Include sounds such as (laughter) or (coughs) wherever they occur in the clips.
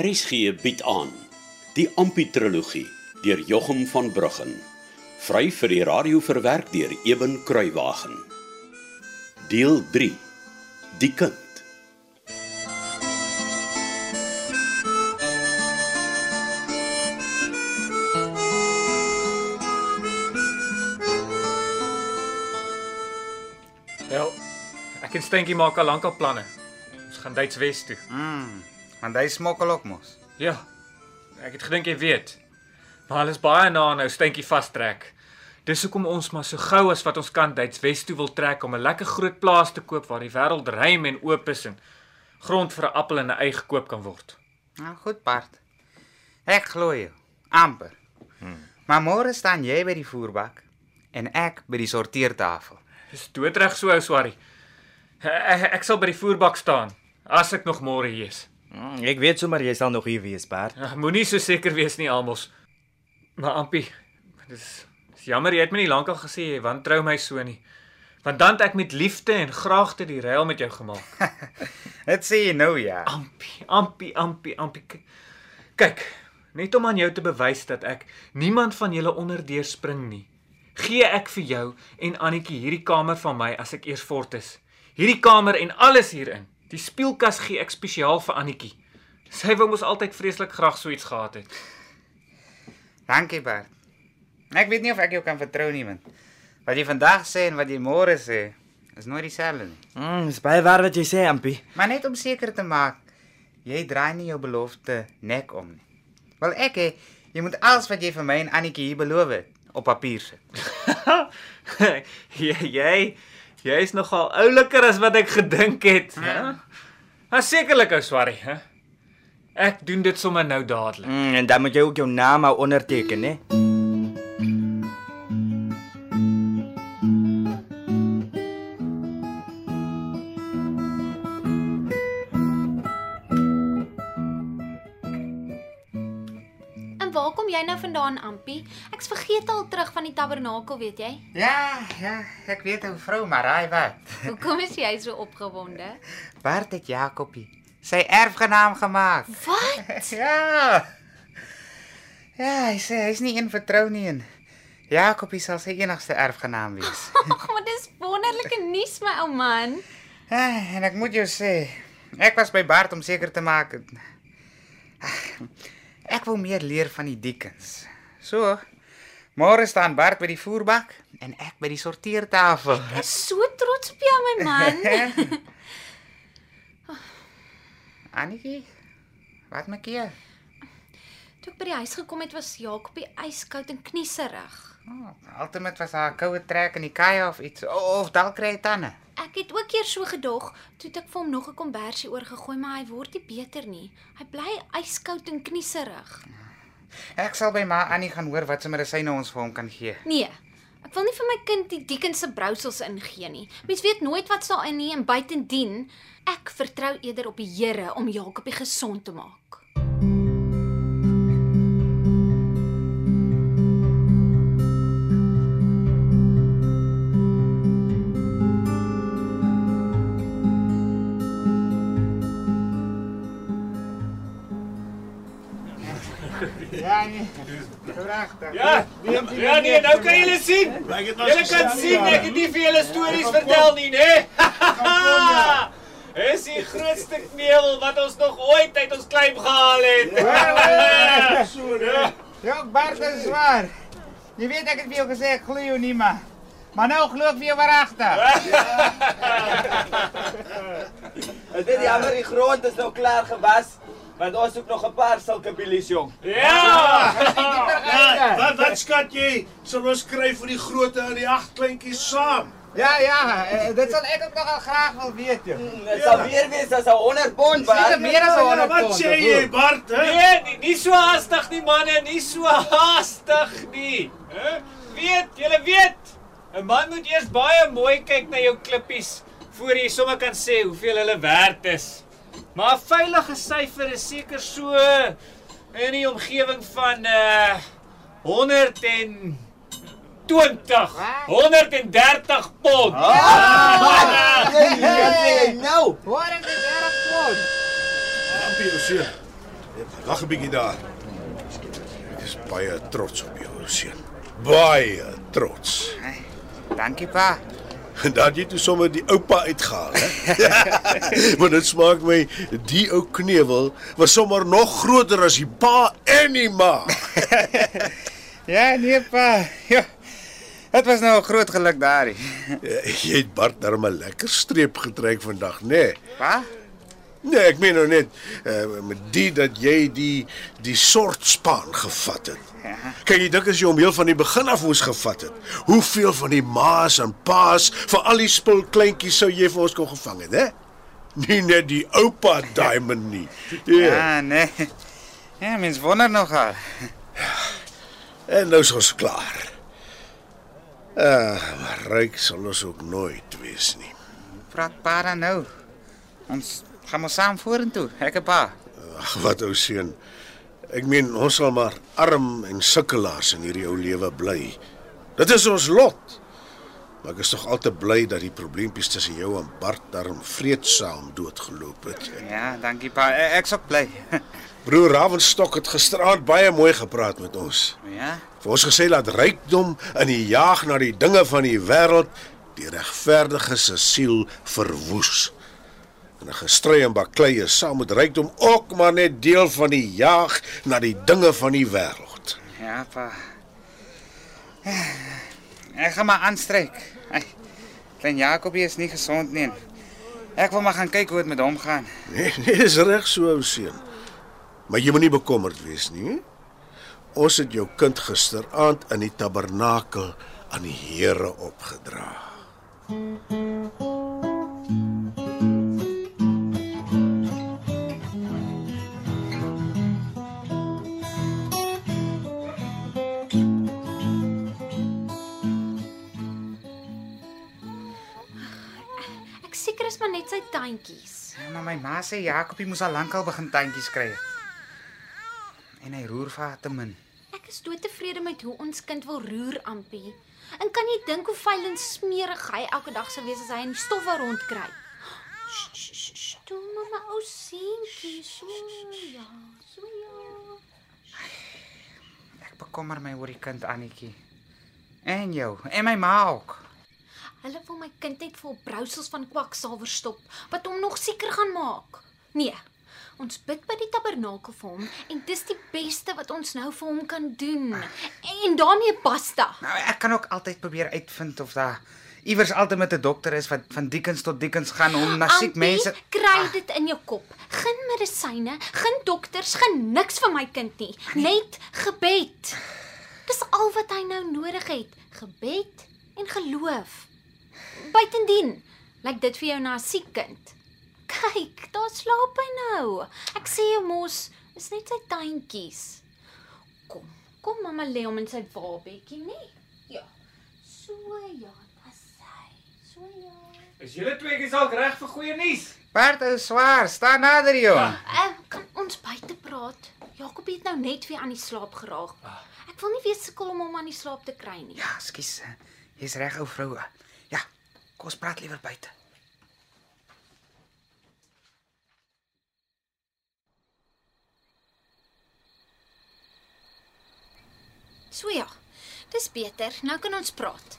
RSG bied aan die Amputrologie deur Jochum van Bruggen. Vry vir die radio verwerk deur Eben Kruiwagen. Deel 3. Die kind. Wel, ek en Stenkie maak al lank al planne. Ons gaan Duits Wes toe. Mm, want hy smokkel ook mos. Ja. Ek het gedink jy weet. Maar hulle is baie na nou Stenkie vastrek. Dis hoekom ons maar so gou as wat ons kan Duits Wes toe wil trek om 'n lekker groot plaas te koop waar die wêreld ruim en oop is en grond vir 'n appel en 'n ei gekoop kan word. Nou goed, Bart. Ek glo jou. amper. Hmm. Maar môre staan jy by die voerbak en ek by die sorteertafel. Dis doodreg so ou Swarrie. Ek, ek sal by die voerbak staan as ek nog môre hier is. Mm, Ek weet sommer jy sal nog hier wees, Bert. Ag, Moenie so seker wees nie, Almos. Maar Ampie, dis dis jammer jy het my nie lankal gesê jy wantrou my so nie. Want dan het ek met liefde en graagte die ruil met jou gemaak. (laughs) Dit sê jy nou ja. Ampie, Ampie, Ampie, Ampie. Kyk, net om aan jou te bewys dat ek niemand van julle onderdeur spring nie. Gee ek vir jou en Annetjie hierdie kamer van my as ek eers fort is. Hierdie kamer en alles hierin. Die speelkas gee ek spesiaal vir Annetjie. Sy wou mos altyd vreeslik graag so iets gehad het. Dankie, Bart. Ek weet nie of ek jou kan vertrou nie, man. Wat jy vandag sê en wat jy môre sê, is nooit dieselfde nie. Mm, dis baie waar wat jy sê, Ampie. Maar net om seker te maak, jy draai nie jou belofte nek om nie. Wel ek hè, jy moet alles wat jy vir my en Annetjie hier beloof het op papier sit. (laughs) jy jy jy is nogal ouliker as wat ek gedink het, hè? Maar sekerlik ou Swarrie, hè? Ek doen dit sommer nou dadelik. Mm, en dan moet jy ook jou naam onderteken, hè? En waar kom jy nou vandaan, Ampie? Ek's vergeet al terug van die tabernakel, weet jy? Ja, ja, ek weet ou vrou, maar raai wat? Hoekom is jy so opgewonde? Bart het Jakobie sy erfgenaam gemaak. Wat? (laughs) Ja. Ja, hy sê hy's nie een vertrou nie en Jakobie sal sy enigste erfgenaam wees. Ag, (laughs) maar dis wonderlike nuus, my ou man. Ja, en ek moet jou sê, ek was by Bart om seker te maak ek wil meer leer van die diekens. So, môre staan Bart by die voerbak en ek by die sorteertafel. Ek is so trots op jou, my man. (laughs) Annetjie, wat maak jy? Toe ek by die huis gekom het, was Jakobie yskoud en knieserig. Oh, Altyd was haar koue trek in die kaai of iets of dalk kry hy tande. Ek het ook eers so gedog, toe ek vir hom nog 'n kombersie oorgegooi, maar hy word nie beter nie. Hy bly yskoud en knieserig. Ek sal by ma Annie gaan hoor wat se medisyne ons vir hom kan gee. Nee. Ek wil nie vir my kind die Dickens se brousels ingee nie. Mens weet nooit wat daarin nie en buitendien, ek vertrou eerder op die Here om Jakobie gesond te maak. Ja nee. Pragtig. Ja. Ja nee, nou kan julle sien. Julle kan sien ek het nie vir julle stories vertel nie, né? Dis die grootste kneel wat ons nog ooit uit ons klein gehaal het. Ja, (laughs) Bart is waar. Jy weet ek het vir jou gesê ek glo jou nie maar. Maar nou glo ek vir jou waaragtig. Is dit jammer die grond is nou klaar gewas? Want ons soek nog 'n paar sulke bilies jong. Ja! Ja, wat wat skat jy? Sal ons kry vir die grootte en die agt kleintjies saam? Ja ja, eh, dit sal ek ook nogal graag wil weet. Jy. Dit sal weer wees as 'n 100 pond, Seker meer as 100 Wat pond. sê jy, Bart? Hè? Nee, nie, nie so haastig nie manne, nie so haastig nie. Hæ? Weet, julle weet. 'n Man moet eers baie mooi kyk na jou klippies voor jy sommer kan sê hoeveel hulle werd is. Maar 'n veilige syfer is seker so in die omgewing van uh 100 en 120, 130 pond. Wat sê jy nou? Hoor ek dit. Ampie, sien. Wag 'n bietjie daar. Ek is baie trots op jou, seun. Baie trots. Dankie pa. (laughs) En dan jy toe sommer die oupa uitgehaal, hè? (laughs) Want dit smaak my die ou knewel was sommer nog groter as die pa en die ma. (laughs) Ja, nee pa. Ja. Dit was nou 'n groot geluk daar. Jy het Bart darm 'n lekker streep getrek vandag, nê? Nee. Pa? Nee, ek meen nou net uh, met die dat jy die die soort span gevat het. Ja. Kyk, jy dink as jy hom heel van die begin af moes gevat het. Hoeveel van die ma's en pa's vir al die spul kleintjies sou jy vir ons kon gevang het, hè? Nie net die oupa diamond nie. Ja. Ja, nee. Ja, mens wonder nogal. En nou is ons klaar. Ah, maar ryk sal ons ook nooit wees nie. Praat pa dan nou. Ons gaan maar saam vorentoe. Ek en pa. Ag, wat ou seun. Ek meen ons sal maar arm en sukkelaars in hierdie ou lewe bly. Dit is ons lot. Maar ek is tog altyd bly dat die probleempies tussen jou en Bart daarom vreedsaam doodgeloop het. Ja, dankie pa. E- Ek's ook bly. (laughs) Broer Ravenstok het gisteraand baie mooi gepraat met ons. Ja. Vir ons gesê dat rykdom in die jaag na die dinge van die wêreld die regverdige se siel verwoes. En 'n gestry en baklei is saam met rykdom ook maar net deel van die jaag na die dinge van die wêreld. Ja, pa. Ek gaan maar aanstryk. Klein Jakobie is nie gesond nie. Ek wil maar gaan kyk hoe dit met hom gaan. Nee, nee, is reg so ou seun. Maar jy moenie bekommerd wees nie. Ons het jou kind gisteraand in die tabernakel aan die Here opgedra. Ek tuintjies. Ja, maar my ma sê Jakobie moes al lankal begin tuintjies kry. En hy roer vir haar te min. Ek is doodtevrede met hoe ons kind wil roer, Ampie. En kan jy dink hoe vuil en smerig hy elke dag sou wees as hy in stof waar rondkry? Toe mamma ou seentjie, so ja, so ja. Ek bekommer my oor die kind Annetjie. En jou, en my ma ook. Hulle wil my kind net vol brousels van kwaksalwer stop wat hom nog sieker gaan maak. Nee. Ons bid by die tabernakel vir hom en dis die beste wat ons nou vir hom kan doen. En daarmee basta. Nou ek kan ook altyd probeer uitvind of daar iewers altyd met 'n dokter is wat van diekens tot diekens gaan om na siek mense kry dit in jou kop. Geen medisyne, geen dokters, geen niks vir my kind nie. Net gebed. Dis al wat hy nou nodig het. Gebed en geloof. Buitendien, lyk dit vir jou na 'n siek kind? Kyk, daar slaap hy nou. Ek sê jou mos, is net sy tuintjies. Kom, kom mamma lê hom in sy waabetjie, nê? Ja. So ja, dis hy. So ja. Is julle tweeetjies al reg vir goeie nuus? Bart is swaar, staan nader jong. Uh, kan ons buite praat? Jakob het nou net weer aan die slaap geraak. Ek wil nie weer sukkel om hom aan die slaap te kry nie. Ja, skus. Jy's reg ou vroue. Kom ons praat liewer buite. So ja. Dis beter. Nou kan ons praat.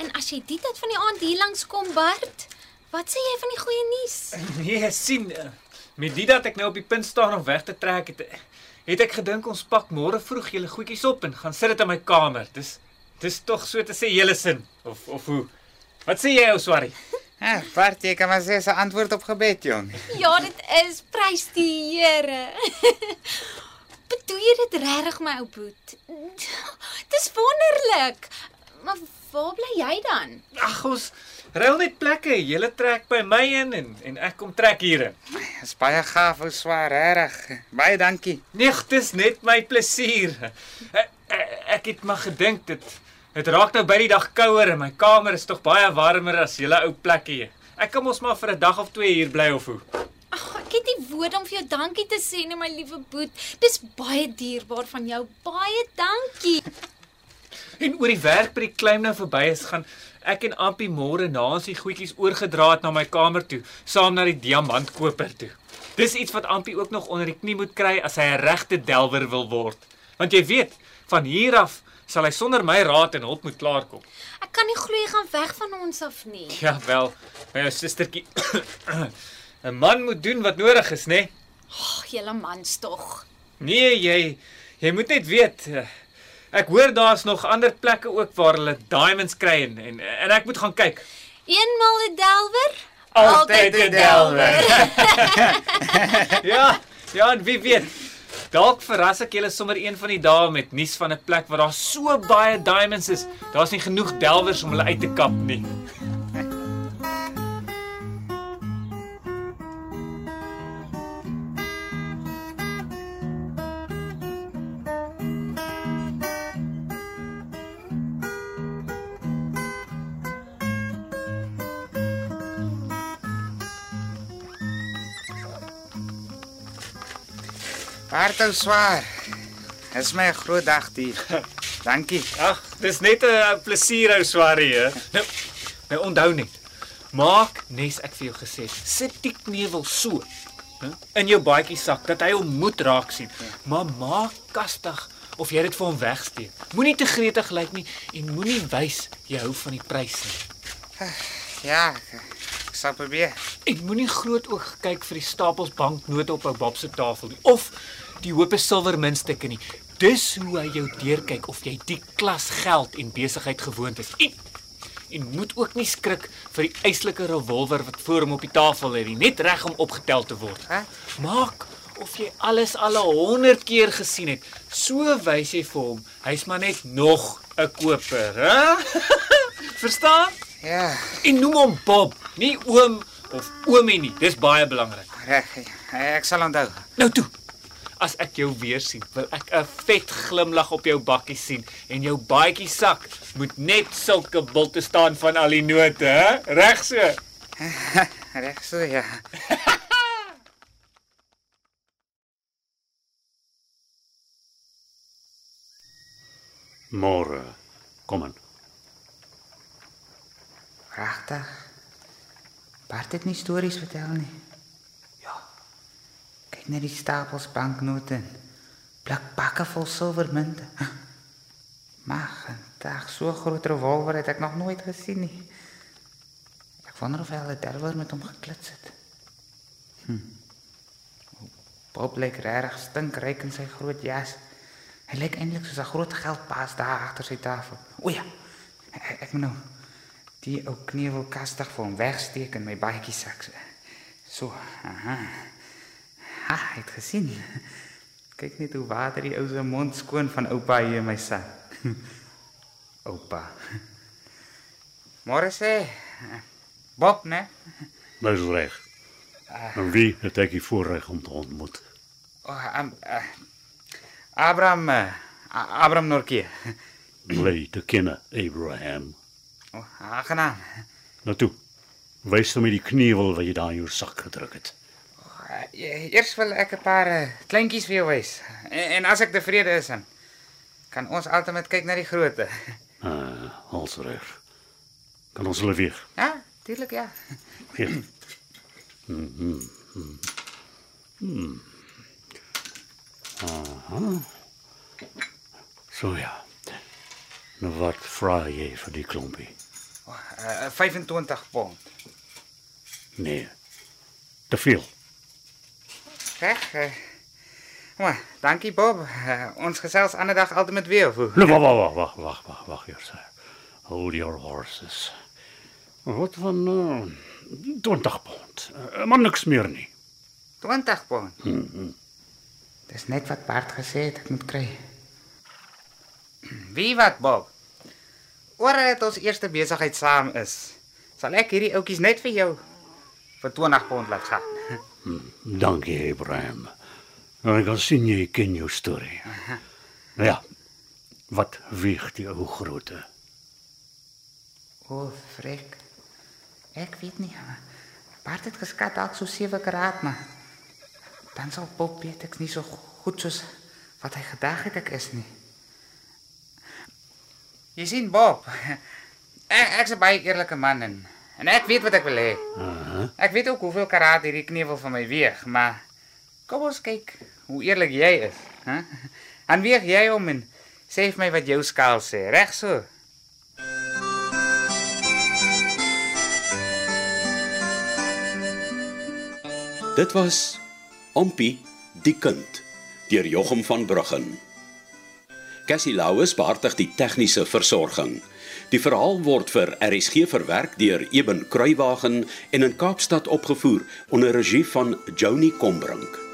En as jy die tyd van die aand hier langs kom, Bart, wat sê jy van die goeie nuus? (laughs) Nee, sien. eh, Met dit dat ek nou op die punt staan om weg te trek het, het ek gedink ons pak môre vroeg julle goedjies op en gaan sit dit in my kamer. Dis dis tog so te sê hele sin of of hoe. Wat sê jy ou Swarrie? Ja, (laughs) Bart, jy kan maar sê 'n antwoord op gebed jong. Ja, dit is prys die Here. (laughs) Bedoel jy dit regtig my ou boet? (laughs) Dis wonderlik. Maar waar bly jy dan? Ag ons ruil net plekke. Julle trek by my in en en ek kom trek hier in. Dis baie gaaf ou swaar, regtig. Baie dankie. Nee, dis net my plesier. Ek, ek het maar gedink dit dit raak nou by die dag kouer en my kamer is tog baie warmer as julle ou plekkie. Ek kan mos maar vir 'n dag of twee hier bly of hoe. Ag, ek het nie woorde om vir jou dankie te sê nie, my liewe boet. Dis baie dierbaar van jou. Baie dankie. En oor die werk by die klein nou verby is gaan ek en Ampie môre na ons die goedjies oorgedra het na my kamer toe, saam na die diamantkoper toe. Dis iets wat Ampie ook nog onder die knie moet kry as hy 'n regte delwer wil word. Want jy weet, van hier af sal hy sonder my raad en hulp moet klaarkom. Ek kan nie glo jy gaan weg van ons af nie. Ja wel, my ou sustertjie. (coughs) 'n Man moet doen wat nodig is, né? Nee? Ag, julle mans tog. nee, jy jy moet net weet. Ek hoor daar's nog ander plekke ook waar hulle diamonds kry en en, en ek moet gaan kyk. Eenmal 'n delwer, Altyd 'n delwer. (laughs) ja, ja, en wie weet. Dalk verras ek julle sommer een van die dae met nuus van 'n plek waar daar so baie diamonds is. Daar's nie genoeg delwers om hulle uit te kap nie. Hartou swaar. Dis my 'n groot dag hier. (laughs) Dankie. Ag, dis net 'n plesier ou swarie, hè. Nou, nou onthou net. Maak nes ek vir jou gesê, het, sit die knevel so hè, in jou baadjie sak dat hy hom moet raak sien. Maar maak kastig of jy dit vir hom wegsteek. Moenie te gretig lyk nie en moenie wys jy hou van die prys nie. Ja, ek, ek sal probeer. En moenie groot oog kyk vir die stapels banknote op ou Bob se tafel nie of die hoope silwer muntstukke nie. Dis hoe hy jou deurkyk of jy die klas geld en besigheid gewoond is. En, en moet ook nie skrik vir die eislike revolver wat voor hom op die tafel lê nie, net reg om opgetel te word. Hè? Maak of jy alles al 100 keer gesien het. So wys jy vir hom, hy's maar net nog 'n koper, hè? (laughs) Verstaan? Ja, En noem hom Bob, nie oom of oomie nie. Dis baie belangrik. reg. Ek sal onthou. Nou toe. As ek jou weer sien, wil ek 'n vet glimlag op jou bakkie sien en jou baadjie sak moet net sulke bulte staan van al die note, hè? Reg so. (laughs) Reg so ja. Môre. Kom aan. Pragtig. Bart het nie stories vertel nie. Ja. Kyk net die stapels banknote. en Blikpakke vol silwermunte. Mag, dag so groot revolver het ek nog nooit gesien nie. Ek wonder of hy al 'n delwer met hom geklits het. Hm. Bob lyk regtig stinkryk in sy groot jas. Hy lyk eintlik soos 'n groot geldpaas daar agter sy tafel. O ja. Ek, ek moet nou die ou knevel kastig vir hom wegsteek in my baadjie sak. So, aha. Ha, het gesien. Kyk net hoe water die ou se mond skoon van oupa hier in my sak. (laughs) oupa. Môre sê Bob, né? Dis reg. En wie het ek die voorreg om te ontmoet? Oh, um, uh, Abraham uh, Abraham Norkie. Bly te kenne, Abraham. Oh, aangenaam. Nou toe. Wys hom die knievel wat jy daar in jou sak gedruk het. Uh, eers wil ek 'n paar uh, kleintjies vir jou wys. En, en as ek tevrede is, dan kan ons altyd kyk na die grootte. (laughs) Ah, als reg. Kan ons hulle weer? Ja, tuurlik ja. Hier. Mhm. Hmm. Aha. So ja. Nou wat vra jy vir die klompie? Uh, 25 pond. Nee. Te veel. Reg. Uh, maar, dankie Bob. Uh, ons gesels ander dag altyd met weer. Hoe? Nou, wag, wag, wag, wag, wag, wag, hier sê. Hold your horses. Wat van uh, 20 pond? Uh, maar niks meer nie. 20 pond. Mm -hmm. Dis net wat Bart gesê het ek moet kry. Wie wat, Bob? Oor het ons eerste besigheid saam is, sal ek hierdie ouetjies net vir jou vir 20 pond laat gaan. Dankie, Abraham. Nou, ek kan sien jy ken jou storie. Nou (laughs) ja. Wat weeg die ou grootte? O, oh, frek. Ek weet nie. Bart het geskat dalk so 7 karaat, maar dan sal Bob weet ek nie so goed soos wat hy gedag het ek is nie. Jy sien Bob. Ek ek's 'n baie eerlike man en en ek weet wat ek wil hê. Aha. Ek weet ook hoeveel karaat hierdie knevel van my weeg, maar Kom ons kyk hoe eerlik jy is, hè? En weeg jy hom en sê vir my wat jou skaal sê, reg so? Dit was Ompie die kind deur Jochum van Bruggen. Cassie Louws beheer die tegniese versorging. Die verhaal word vir RSG verwerk deur Eben Kruiwagen en in Kaapstad opgevoer onder regie van Joni Combrink.